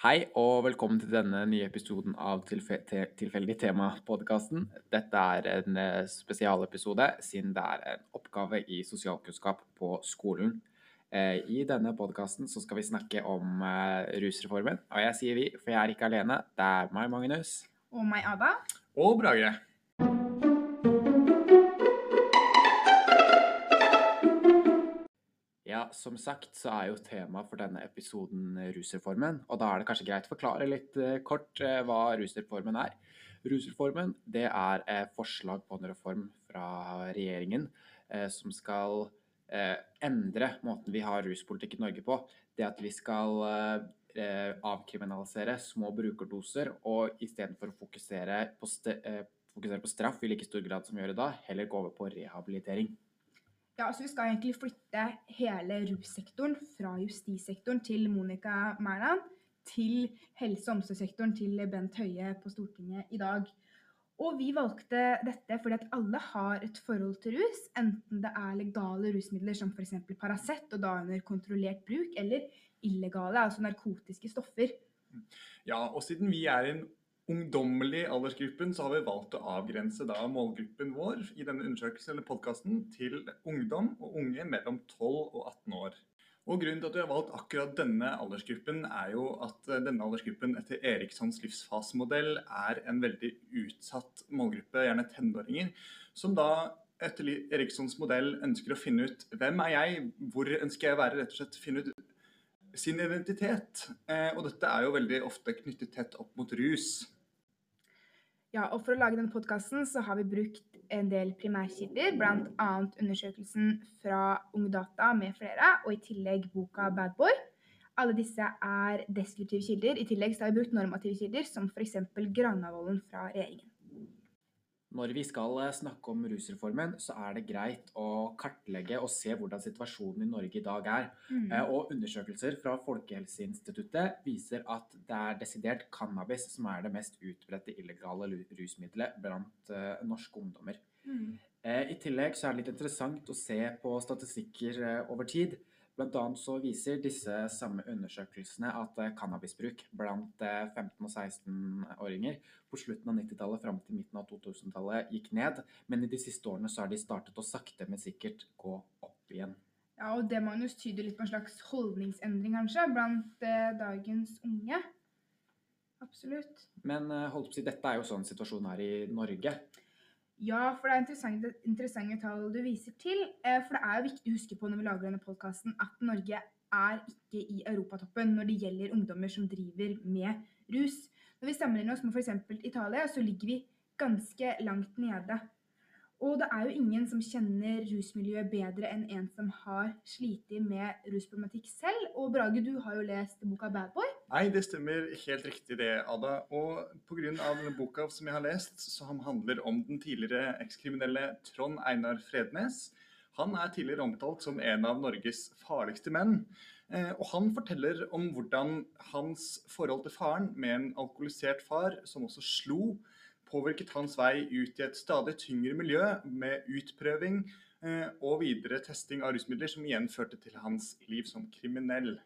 Hei og velkommen til denne nye episoden av Tilfe te Tilfeldig tema-podkasten. Dette er en eh, spesialepisode siden det er en oppgave i sosialkunnskap på skolen. Eh, I denne podkasten skal vi snakke om eh, rusreformen. Og jeg sier vi, for jeg er ikke alene. Det er meg, Magnus. Og meg, Ada. Og Brage. Som sagt så er jo temaet for denne episoden eh, rusreformen. Og da er det kanskje greit å forklare litt eh, kort eh, hva rusreformen er. Rusreformen det er et forslag på en reform fra regjeringen som skal endre måten vi har ruspolitikk i Norge på. Det at vi skal avkriminalisere små brukerdoser, og istedenfor å fokusere på, fokusere på straff i like stor grad som vi gjør i dag, heller gå over på rehabilitering. Ja, så Vi skal egentlig flytte hele russektoren fra justissektoren til Monica Mæland til helse- og omsorgssektoren til Bent Høie på Stortinget i dag. Og vi valgte dette fordi at alle har et forhold til rus, enten det er legale rusmidler som f.eks. Paracet, og da under kontrollert bruk, eller illegale, altså narkotiske stoffer. Ja, og siden vi er en ungdommelig aldersgruppen, så har vi valgt å avgrense da målgruppen vår i denne undersøkelsen eller podkasten til ungdom og unge mellom 12 og 18 år. Og Grunnen til at vi har valgt akkurat denne aldersgruppen, er jo at eh, denne aldersgruppen etter Erikssons livsfasemodell er en veldig utsatt målgruppe, gjerne tenåringer, som da etter Erikssons modell ønsker å finne ut hvem er jeg, hvor ønsker jeg å være, rett og slett finne ut sin identitet. Eh, og dette er jo veldig ofte knyttet tett opp mot rus. Ja, og For å lage denne podkasten har vi brukt en del primærkilder, bl.a. undersøkelsen fra Ungdata med flere, og i tillegg boka Bad Boy. Alle disse er deskriptive kilder. I tillegg har vi brukt normative kilder, som f.eks. Granavolden fra regjeringen. Når vi skal eh, snakke om rusreformen, så er det greit å kartlegge og se hvordan situasjonen i Norge i dag er. Mm. Eh, og undersøkelser fra Folkehelseinstituttet viser at det er desidert cannabis som er det mest utbredte illegale rusmiddelet blant uh, norske ungdommer. Mm. Uh, I tillegg så er det litt interessant å se på statistikker uh, over tid. Blant annet så viser disse samme undersøkelsene at eh, cannabisbruk blant 15- eh, og 16-åringer på slutten av 90-tallet fram til midten av 2000-tallet gikk ned, men i de siste årene så har de startet å sakte, men sikkert gå opp igjen. Ja, og det Magnus tyder litt på en slags holdningsendring kanskje blant eh, dagens unge. Absolutt. Men holdt på å si, dette er jo sånn situasjonen er i Norge. Ja, for det er interessante, interessante tall du viser til. Eh, for det er jo viktig å huske på når vi lager denne podkasten, at Norge er ikke i europatoppen når det gjelder ungdommer som driver med rus. Når vi sammenligner oss med f.eks. Italia, så ligger vi ganske langt nede. Og det er jo ingen som kjenner rusmiljøet bedre enn en som har slitt med rusproblematikk selv. Og Brage, du har jo lest boka 'Bad Boy'. Nei, det stemmer helt riktig det, Ada. Og pga. denne boka som jeg har lest, som handler om den tidligere ekskriminelle Trond Einar Frednes. Han er tidligere omtalt som en av Norges farligste menn. Eh, og han forteller om hvordan hans forhold til faren, med en alkoholisert far som også slo, påvirket hans vei ut i et stadig tyngre miljø med utprøving eh, og videre testing av rusmidler, som igjen førte til hans liv som kriminell.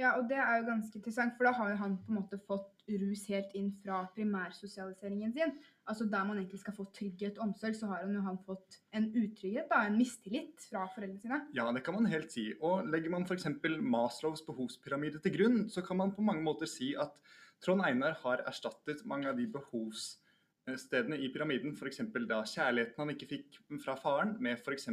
Ja, og det er jo ganske interessant, for da har jo han på en måte fått rus helt inn fra primærsosialiseringen sin. Altså der man egentlig skal få trygghet og omsorg, så har han jo han fått en utrygghet, da, en mistillit fra foreldrene sine. Ja, det kan man helt si. Og legger man f.eks. Maslows behovspyramide til grunn, så kan man på mange måter si at Trond Einar har erstattet mange av de behovs Eh, stedene i pyramiden, f.eks. da kjærligheten han ikke fikk fra faren, med f.eks.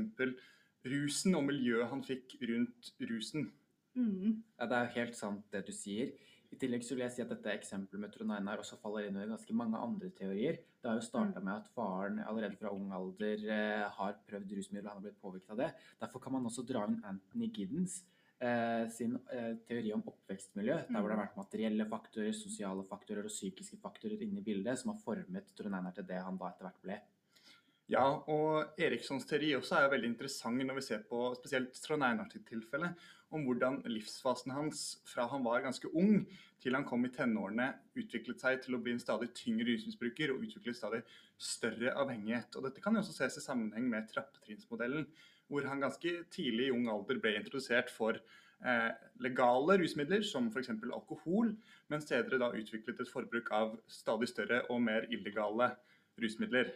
rusen og miljøet han fikk rundt rusen. Mm. Ja, Det er jo helt sant det du sier. I tillegg så vil jeg si at dette eksempelet med Trond Einar også faller inn under ganske mange andre teorier. Det har jo starta mm. med at faren allerede fra ung alder eh, har prøvd rusmidler og han har blitt påvirket av det. Derfor kan man også dra inn Anthony Giddens, eh, sin eh, teori om oppvekstmiljø, der hvor det har mm. vært materielle faktorer, sosiale faktorer og psykiske faktorer inne i bildet, som har formet Trond Einar til det han da etter hvert ble. Ja, og Erikssons teori også er jo veldig interessant når vi ser på spesielt Trond Einar sitt om hvordan livsfasen hans fra han var ganske ung til han kom i tenårene, utviklet seg til å bli en stadig tyngre rusmisbruker og utviklet stadig større avhengighet. Og Dette kan også ses i sammenheng med trappetrinnsmodellen, hvor han ganske tidlig i ung alder ble introdusert for eh, legale rusmidler, som f.eks. alkohol, mens senere da utviklet et forbruk av stadig større og mer illegale rusmidler.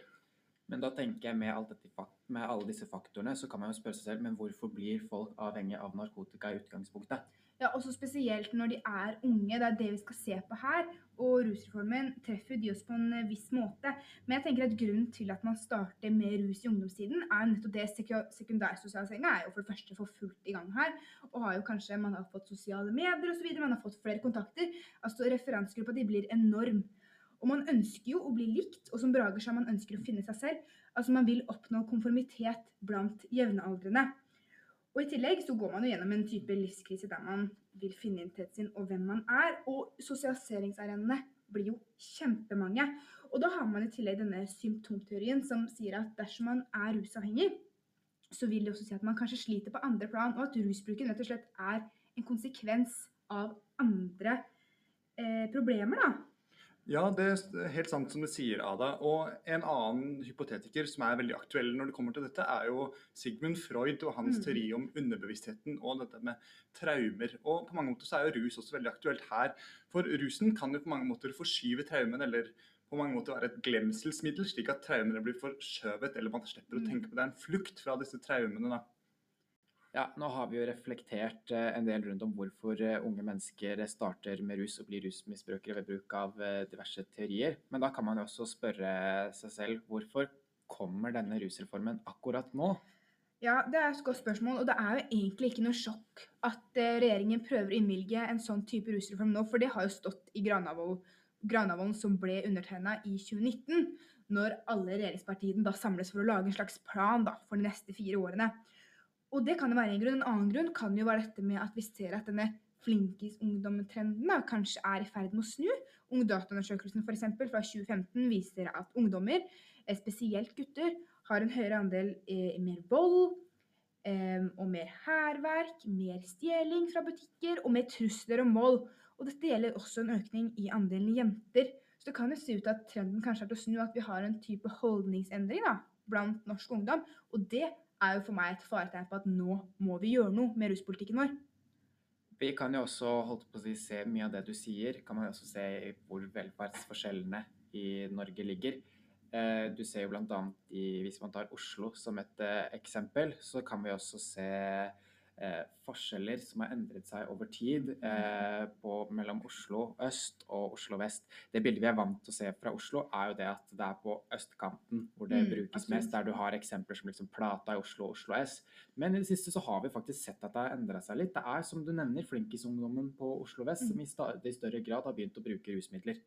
Men da tenker jeg med, dette, med alle disse faktorene, så kan man jo spørre seg selv, men hvorfor blir folk avhengig av narkotika i utgangspunktet? Ja, også spesielt når de er unge. Det er det vi skal se på her. Og rusreformen treffer de oss på en eh, viss måte. Men jeg tenker at grunnen til at man starter med rus i ungdomstiden, er nettopp det seku- sekundærsosialiseringa er jo for det første for fullt i gang her. Og har jo kanskje, man har fått sosiale medier osv., man har fått flere kontakter. Altså referansegruppa de blir enorm. Og man ønsker jo å bli likt, og som Brager sa, man ønsker å finne seg selv. Altså man vil oppnå konformitet blant jevnaldrende. Og I tillegg så går man jo gjennom en type livskrise der man vil finne identiteten sin og hvem man er. Og sosialiseringsarenaene blir jo kjempemange. Og da har man i tillegg denne symptomteorien som sier at dersom man er rusavhengig, så vil det også si at man kanskje sliter på andre plan, og at rusbruken rett og slett er en konsekvens av andre eh, problemer. da. Ja, det er helt sant som du sier, Ada. Og en annen hypotetiker som er veldig aktuell når det kommer til dette, er jo Sigmund Freud og hans Mm. teori om underbevisstheten og dette med traumer. Og på mange måter så er jo rus også veldig aktuelt her. For rusen kan jo på mange måter forskyve traumen, eller på mange måter være et glemselsmiddel, slik at traumene blir forskjøvet, eller man slipper å Mm. tenke på det. Det er en flukt fra disse traumene, da. Ja, nå har vi jo reflektert eh, en del rundt om hvorfor eh, unge mennesker starter med rus og blir rusmisbrukere ved bruk av eh, diverse teorier. Men da kan man jo også spørre seg selv hvorfor kommer denne rusreformen akkurat nå? Ja, det er et godt spørsmål, og det er jo egentlig ikke noe sjokk at regjeringen prøver å innvilge en sånn type rusreform nå, for det har jo stått i Granavolden, Granavolden som ble undertegna i 2019, når alle regjeringspartiene da samles for å lage en slags plan da, for de neste fire årene. Og det kan jo være en grunn. En annen grunn kan jo være dette med at vi ser at denne flinkis-ungdom-trenden kanskje er i ferd med å snu. Ungdataundersøkelsen eksempel, fra 2015 viser at ungdommer, eh, spesielt gutter, har en høyere andel eh, mer vold eh, og mer hærverk, mer stjeling fra butikker og mer trusler om vold. Og dette gjelder også en økning i andelen jenter. Så det kan jo se ut at trenden kanskje er til å snu, at vi har en type holdningsendring da, blant norsk ungdom. Og det er jo for meg et faretegn på at nå må vi gjøre noe med ruspolitikken vår. Vi kan jo også holdt på å si, se mye av det du sier, kan man jo også se hvor velferdsforskjellene i Norge ligger. Eh, Du ser jo bl.a. hvis man tar Oslo som et eh, eksempel, så kan vi også se eh, forskjeller som har endret seg over tid eh, på, mellom Oslo øst og Oslo vest. Det bildet vi er vant til å se fra Oslo, er jo det at det er på østkanten hvor det Mm, brukes absolutt. mest, der du har eksempler som liksom Plata i Oslo og Oslo S. Men i det siste så har vi faktisk sett at det har endra seg litt. Det er som du nevner, flinkisungdommen på Oslo vest Mm. som i stadig større grad har begynt å bruke rusmidler.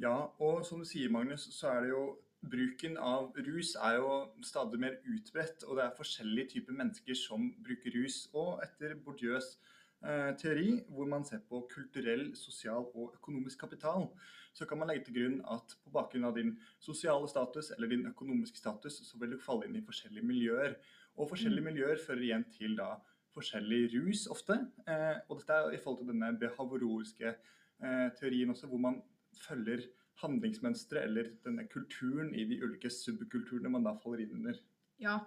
Ja, og som du sier, Magnus, så er det jo Bruken av rus er jo stadig mer utbredt, og det er forskjellige typer mennesker som bruker rus. Og etter Bourdieu's eh, teori, hvor man ser på kulturell, sosial og økonomisk kapital, så kan man legge til grunn at på bakgrunn av din sosiale status eller din økonomiske status, så vil du falle inn i forskjellige miljøer. Og forskjellige miljøer fører igjen til da forskjellig rus ofte. Eh, og dette er i forhold til denne behavioriske eh, teorien også, hvor man følger handlingsmønstre eller denne kulturen i de ulike subkulturene man da faller inn under. Ja,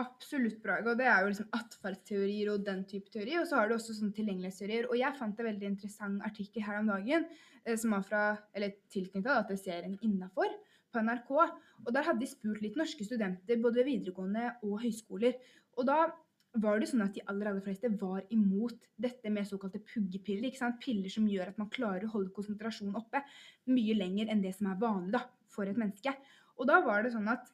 absolutt, bra. Og det er jo liksom atferdsteorier og den type teori. Og så har du også sånne tilgjengelighetsteorier. Og jeg fant en veldig interessant artikkel her om dagen eh, som var fra, eller tilknyttet til serien Innafor på NRK. Og der hadde de spurt litt norske studenter både ved videregående og høyskoler. Og da var det sånn at de aller, aller fleste var imot dette med såkalte puggepiller. ikke sant? Piller som gjør at man klarer å holde konsentrasjonen oppe mye lenger enn det som er vanlig da, for et menneske. Og da var det sånn at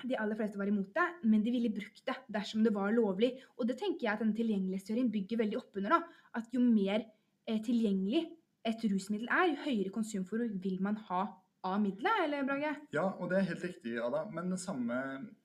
de aller fleste var imot det, men de ville brukt det dersom det var lovlig. Og det tenker jeg at denne tilgjengelighetsteorien bygger veldig opp under. da, At jo mer eh, tilgjengelig et rusmiddel er, jo høyere konsumforbruk vil man ha av middelet, eller Brage? Ja, og det er helt riktig, Ada. Men den samme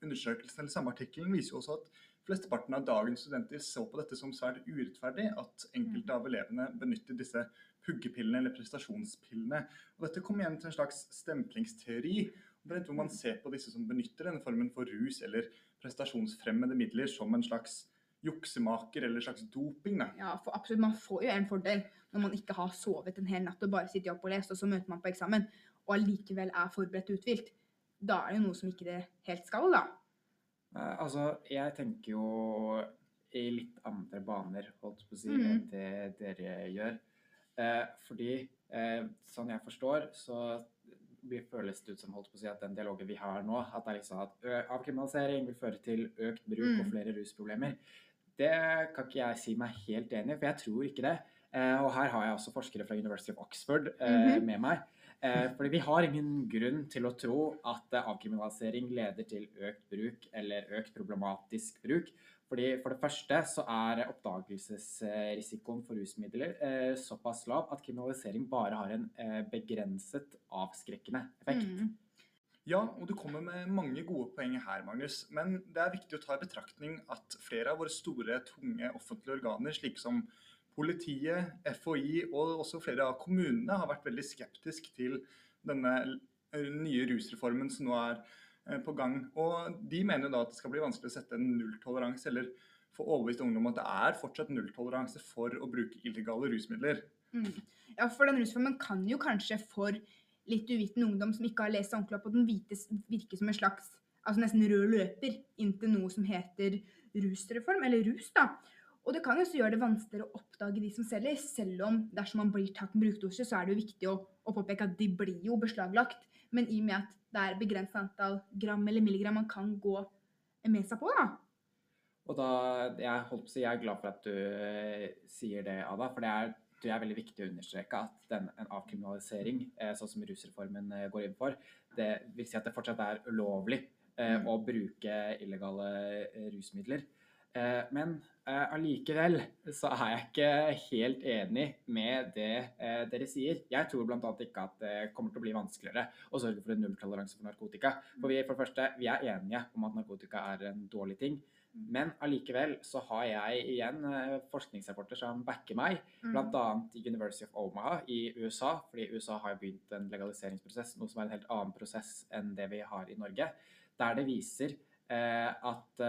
undersøkelsen eller samme artikkelen viser jo også at flesteparten av dagens studenter så på dette som svært urettferdig, at enkelte av elevene benytter disse puggepillene eller prestasjonspillene. Og dette kommer igjen til en slags stemplingsteori. og hvor man ser på disse som benytter denne formen for rus eller prestasjonsfremmende midler som en slags juksemaker eller en slags doping. Da. Ja, for absolutt. Man får jo en fordel når man ikke har sovet en hel natt og bare sitter opp og lest, og så møter man på eksamen, og allikevel er forberedt uthvilt. Da er det jo noe som ikke det helt skal, da. Eh, Altså, jeg tenker jo i litt andre baner, holdt på å si, Mm. enn det dere gjør. Eh, fordi, eh, sånn jeg forstår, så føles det ut som holdt på å si at den dialogen vi har nå, at det liksom at avkriminalisering vil føre til økt bruk og Mm. flere rusproblemer. Det kan ikke jeg si meg helt enig i, for jeg tror ikke det. Eh, og her har jeg også forskere fra University of Oxford eh, -hmm. med meg. Eh, fordi vi har ingen grunn til å tro at eh, avkriminalisering leder til økt bruk eller økt problematisk bruk. Fordi For det første så er oppdagelsesrisikoen for rusmidler eh, såpass lav at kriminalisering bare har en eh, begrenset avskrekkende effekt. Mm. Ja, og du kommer med mange gode poeng her, Magnus. Men det er viktig å ta i betraktning at flere av våre store, tunge offentlige organer, slik som politiet, FHI og også flere av kommunene, har vært veldig skeptisk til denne nye rusreformen som nå er eh, på gang. Og de mener jo da at det skal bli vanskelig å sette en nulltoleranse, eller få overbevist ungdom om at det er fortsatt nulltoleranse for å bruke illegale rusmidler. Mm. Ja, for den rusformen kan jo kanskje for litt uviten ungdom som ikke har lest seg ordentlig opp på den, vites, virke som en slags altså nesten rød løper inn til noe som heter rusreform, eller rus, da. Og det kan jo også gjøre det vanskeligere å oppdage de som selger, selv om dersom man blir tatt med brukdose, så er det jo viktig å, å påpeke at de blir jo beslaglagt. Men i og med at det er begrenset antall gram eller milligram man kan gå med seg på, da. Og da, jeg, holdt på å si, jeg er glad for at du eh, sier det, Ada. For det er, det er veldig viktig å understreke at den, en avkriminalisering, eh, sånn som rusreformen eh, går inn for, det vil si at det fortsatt er ulovlig eh, Mm. å bruke illegale rusmidler. Eh, men eh, allikevel så er jeg ikke helt enig med det eh, dere sier. Jeg tror bl.a. ikke at det kommer til å bli vanskeligere å sørge for en nulltoleranse for narkotika. For vi, for det første, vi er enige om at narkotika er en dårlig ting. Men allikevel så har jeg igjen forskningsrapporter som backer meg, Mm. bl.a. University of Omaha i USA, fordi USA har begynt en legaliseringsprosess, noe som er en helt annen prosess enn det vi har i Norge, der det viser eh, at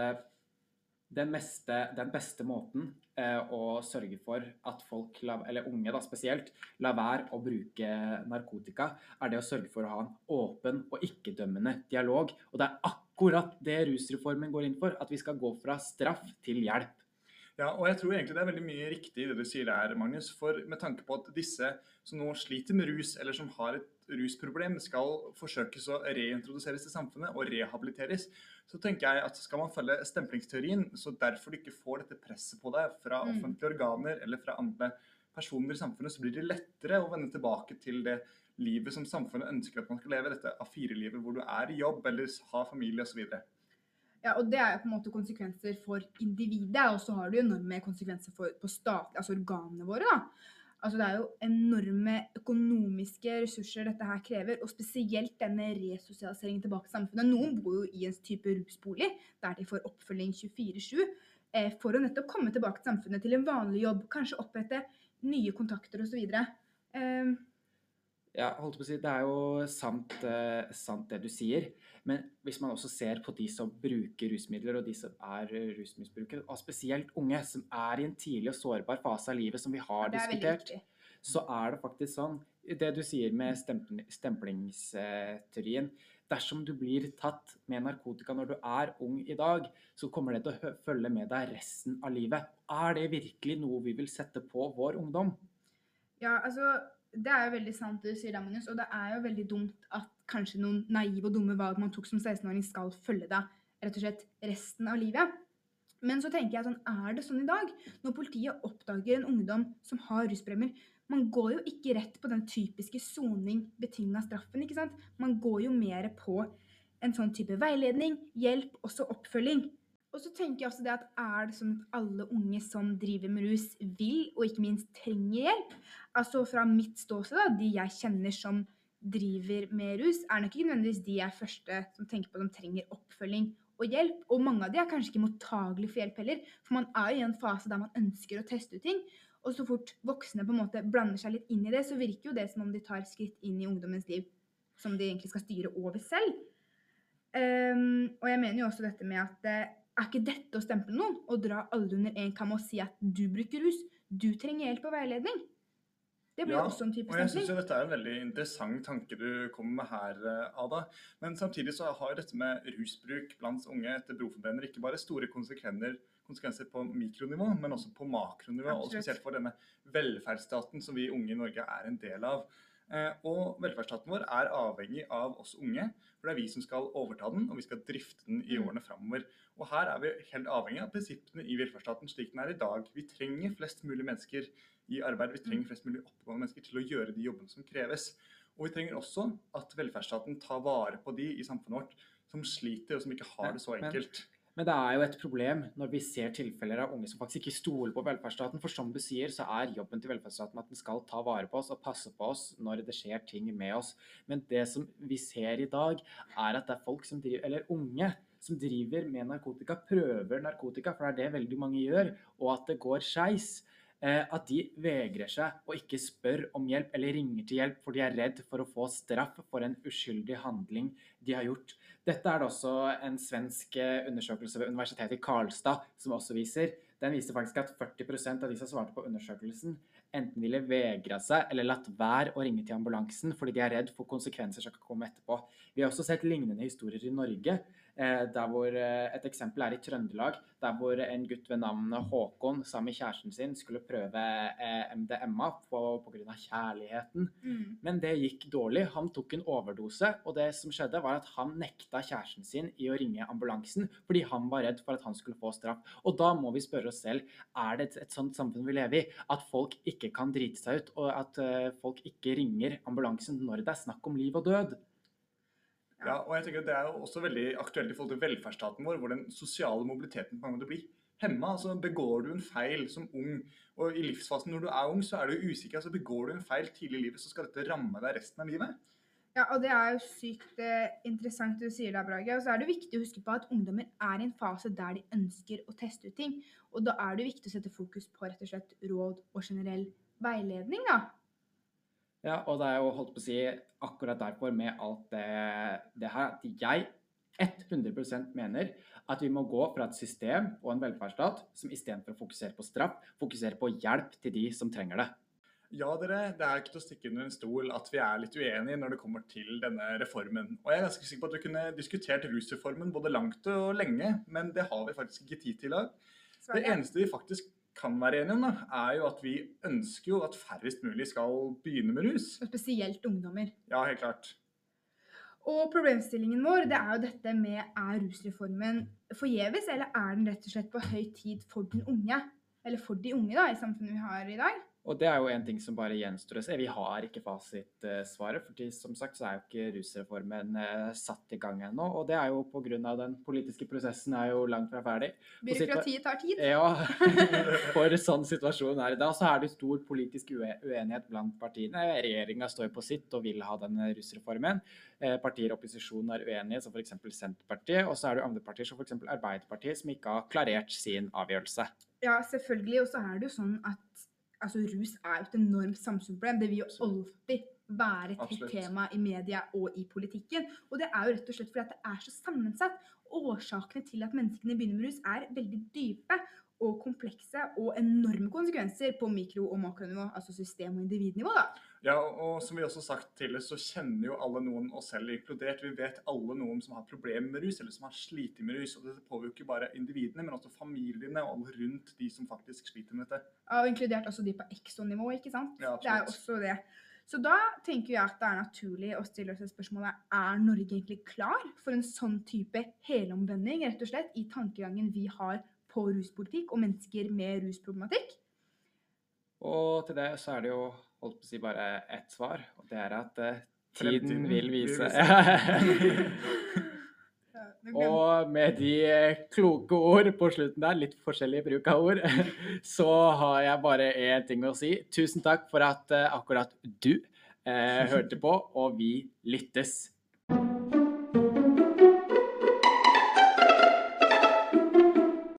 den, meste, den beste måten eh, å sørge for at folk, eller unge da spesielt, lar være å bruke narkotika, er det å sørge for å ha en åpen og ikke-dømmende dialog. Og det er akkurat det rusreformen går inn for, at vi skal gå fra straff til hjelp. Ja, og jeg tror egentlig det er veldig mye riktig i det du sier der, Magnus. For med tanke på at disse som nå sliter med rus, eller som har et rusproblem, skal forsøkes å reintroduseres til samfunnet og rehabiliteres, så tenker jeg at skal man følge stemplingsteorien, så derfor du ikke får dette presset på deg fra Mm. offentlige organer eller fra andre personer i samfunnet, så blir det lettere å vende tilbake til det livet som samfunnet ønsker at man skal leve, dette A4-livet hvor du er i jobb eller har familie osv. Ja, og det er jo på en måte konsekvenser for individet, og så har det jo enorme konsekvenser for, på statlige, altså organene våre. da. Altså Det er jo enorme økonomiske ressurser dette her krever, og spesielt denne resosialiseringen tilbake til samfunnet. Noen bor jo i en type rusbolig der de får oppfølging 24-7 eh, for å nettopp komme tilbake til samfunnet til en vanlig jobb, kanskje opprette nye kontakter osv. Ja, holdt på å si, Det er jo sant, eh, sant det du sier, men hvis man også ser på de som bruker rusmidler, og de som er eh, rusmisbrukere, og spesielt unge, som er i en tidlig og sårbar fase av livet, som vi har er diskutert, så er det faktisk sånn Det du sier med stempl stemplingsteorien Dersom du blir tatt med narkotika når du er ung i dag, så kommer det til å følge med deg resten av livet. Er det virkelig noe vi vil sette på vår ungdom? Ja, altså, det er jo veldig sant du sier, Magnus, og det er jo veldig dumt at kanskje noen naive og dumme valg man tok som 16-åring skal følge deg rett og slett resten av livet. Men så tenker jeg sånn, er det sånn i dag? Når politiet oppdager en ungdom som har rusproblemer, man går jo ikke rett på den typiske soning betinga straffen, ikke sant? Man går jo mer på en sånn type veiledning, hjelp, også oppfølging. Og så tenker jeg også det at er det sånn at alle unge som driver med rus vil, og ikke minst trenger hjelp? Altså fra mitt ståsted, da, de jeg kjenner som driver med rus, er nok ikke nødvendigvis de jeg første som tenker på som trenger oppfølging og hjelp. Og mange av de er kanskje ikke mottagelige for hjelp heller, for man er jo i en fase der man ønsker å teste ut ting. Og så fort voksne på en måte blander seg litt inn i det, så virker jo det som om de tar skritt inn i ungdommens liv som de egentlig skal styre over selv. Um, og jeg mener jo også dette med at eh, er ikke dette å stemple noen? og dra alle under én kam og si at du bruker rus, du trenger hjelp og veiledning? Det blir Ja, også en type Og jeg syns jo dette er en veldig interessant tanke du kommer med her, eh, Ada. Men samtidig så har dette med rusbruk blant unge etter Broforbrenner ikke bare store konsekvenser, konsekvenser på mikronivå, men også på makronivå. Og spesielt for denne velferdsstaten som vi unge i Norge er en del av. Eh, Og velferdsstaten vår er avhengig av oss unge, for det er vi som skal overta den, og vi skal drifte den i Mm. årene framover. Og her er vi helt avhengig av prinsippene i velferdsstaten slik den er i dag. Vi trenger flest mulig mennesker i arbeid, vi trenger flest mulig oppegående mennesker til å gjøre de jobbene som kreves. Og vi trenger også at velferdsstaten tar vare på de i samfunnet vårt som sliter og som ikke har det så Men- enkelt. Men det er jo et problem når vi ser tilfeller av unge som faktisk ikke stoler på velferdsstaten. For som du sier, så er jobben til velferdsstaten at den skal ta vare på oss og passe på oss når det skjer ting med oss. Men det som vi ser i dag, er at det er folk som driver, eller unge som driver med narkotika, prøver narkotika, for det er det veldig mange gjør, og at det går skeis. Eh, at de vegrer seg og ikke spør om hjelp eller ringer til hjelp, for de er redd for å få straff for en uskyldig handling de har gjort. Dette er det også en svensk eh, undersøkelse ved Universitetet i Karlstad som også viser. Den viser faktisk at 40% av de som svarte på undersøkelsen, enten ville vegra seg eller latt være å ringe til ambulansen fordi de er redd for konsekvenser som kan komme etterpå. Vi har også sett lignende historier i Norge. Eh, Der hvor eh, Et eksempel er i Trøndelag, der hvor en gutt ved navn Håkon sammen med kjæresten sin skulle prøve eh, MDMA pga. kjærligheten. Mm. Men det gikk dårlig. Han tok en overdose, og det som skjedde var at han nekta kjæresten sin i å ringe ambulansen fordi han var redd for at han skulle få straff. Og da må vi spørre oss selv er det et, et sånt samfunn vi lever i, at folk ikke kan drite seg ut, og at eh, folk ikke ringer ambulansen når det er snakk om liv og død. Ja, og jeg tenker at Det er jo også veldig aktuelt i forhold til velferdsstaten vår, hvor den sosiale mobiliteten på mange måter blir hemma. Altså, begår du en feil som ung, og i livsfasen når du er ung, så er du usikker. altså Begår du en feil tidlig i livet, så skal dette ramme deg resten av livet. Ja, og det er jo sykt eh, interessant du sier det, Brage. Og så er det viktig å huske på at ungdommer er i en fase der de ønsker å teste ut ting. Og da er det viktig å sette fokus på rett og slett råd og generell veiledning, da. Ja, og det er jo holdt på å si akkurat derfor med alt det, det her at jeg 100% mener at vi må gå fra et system og en velferdsstat som istedenfor å fokusere på straff, fokuserer på hjelp til de som trenger det. Ja, dere, det er ikke til å stikke under en stol at vi er litt uenige når det kommer til denne reformen. Og jeg er ganske sikker på at vi kunne diskutert rusreformen både langt og lenge, men det har vi faktisk ikke tid til i dag. Det eneste vi faktisk kan være enige om, da, er jo at vi ønsker jo at færrest mulig skal begynne med rus. Og spesielt ungdommer. Ja, helt klart. Og problemstillingen vår det er jo dette med er rusreformen forgjeves, eller er den rett og slett på høy tid for den unge? Eller for de unge da, i samfunnet vi har i dag? Og det er jo en ting som bare gjenstår å se. Vi har ikke fasitsvaret, for som sagt så er jo ikke rusreformen eh, satt i gang ennå. Og det er jo pga. den politiske prosessen er jo langt fra ferdig. Byråkratiet tar tid. Ja, for sånn situasjonen er i dag. Så er det stor politisk uenighet blant partiene. Regjeringa står på sitt og vil ha denne rusreformen. Eh, partier i opposisjonen er uenige, som f.eks. Senterpartiet. Og så er det andre partier, som f.eks. Arbeiderpartiet, som ikke har klarert sin avgjørelse. Ja, selvfølgelig. Og så er det jo sånn at altså, rus er jo et enormt samfunnsproblem. Det vil jo alltid være et Absolutt. tema i media og i politikken. Og det er jo rett og slett fordi at det er så sammensatt. Årsakene til at menneskene begynner med rus er veldig dype og komplekse og enorme konsekvenser på mikro- og makronivå, altså system- og individnivå. da. Ja, og som vi også sagt tidligere, så kjenner jo alle noen, oss selv inkludert. Vi vet alle noen som har problemer med rus, eller som har slitt med rus. Og dette påvirker ikke bare individene, men også familiene og alle rundt de som faktisk sliter med dette. Ja, Og inkludert også de på Exo-nivå, ikke sant? Ja, det er også det. Så da tenker jeg at det er naturlig å stille oss et spørsmål er Norge egentlig klar for en sånn type helomvending, rett og slett, i tankegangen vi har på ruspolitikk og mennesker med rusproblematikk? Og til det så er det jo holdt på å si bare ett svar, og det er at uh, tiden Fremtiden vil vise. og med de eh, kloke ord på slutten der, litt forskjellig bruk av ord, så har jeg bare én ting å si. Tusen takk for at eh, akkurat du eh, hørte på, og vi lyttes.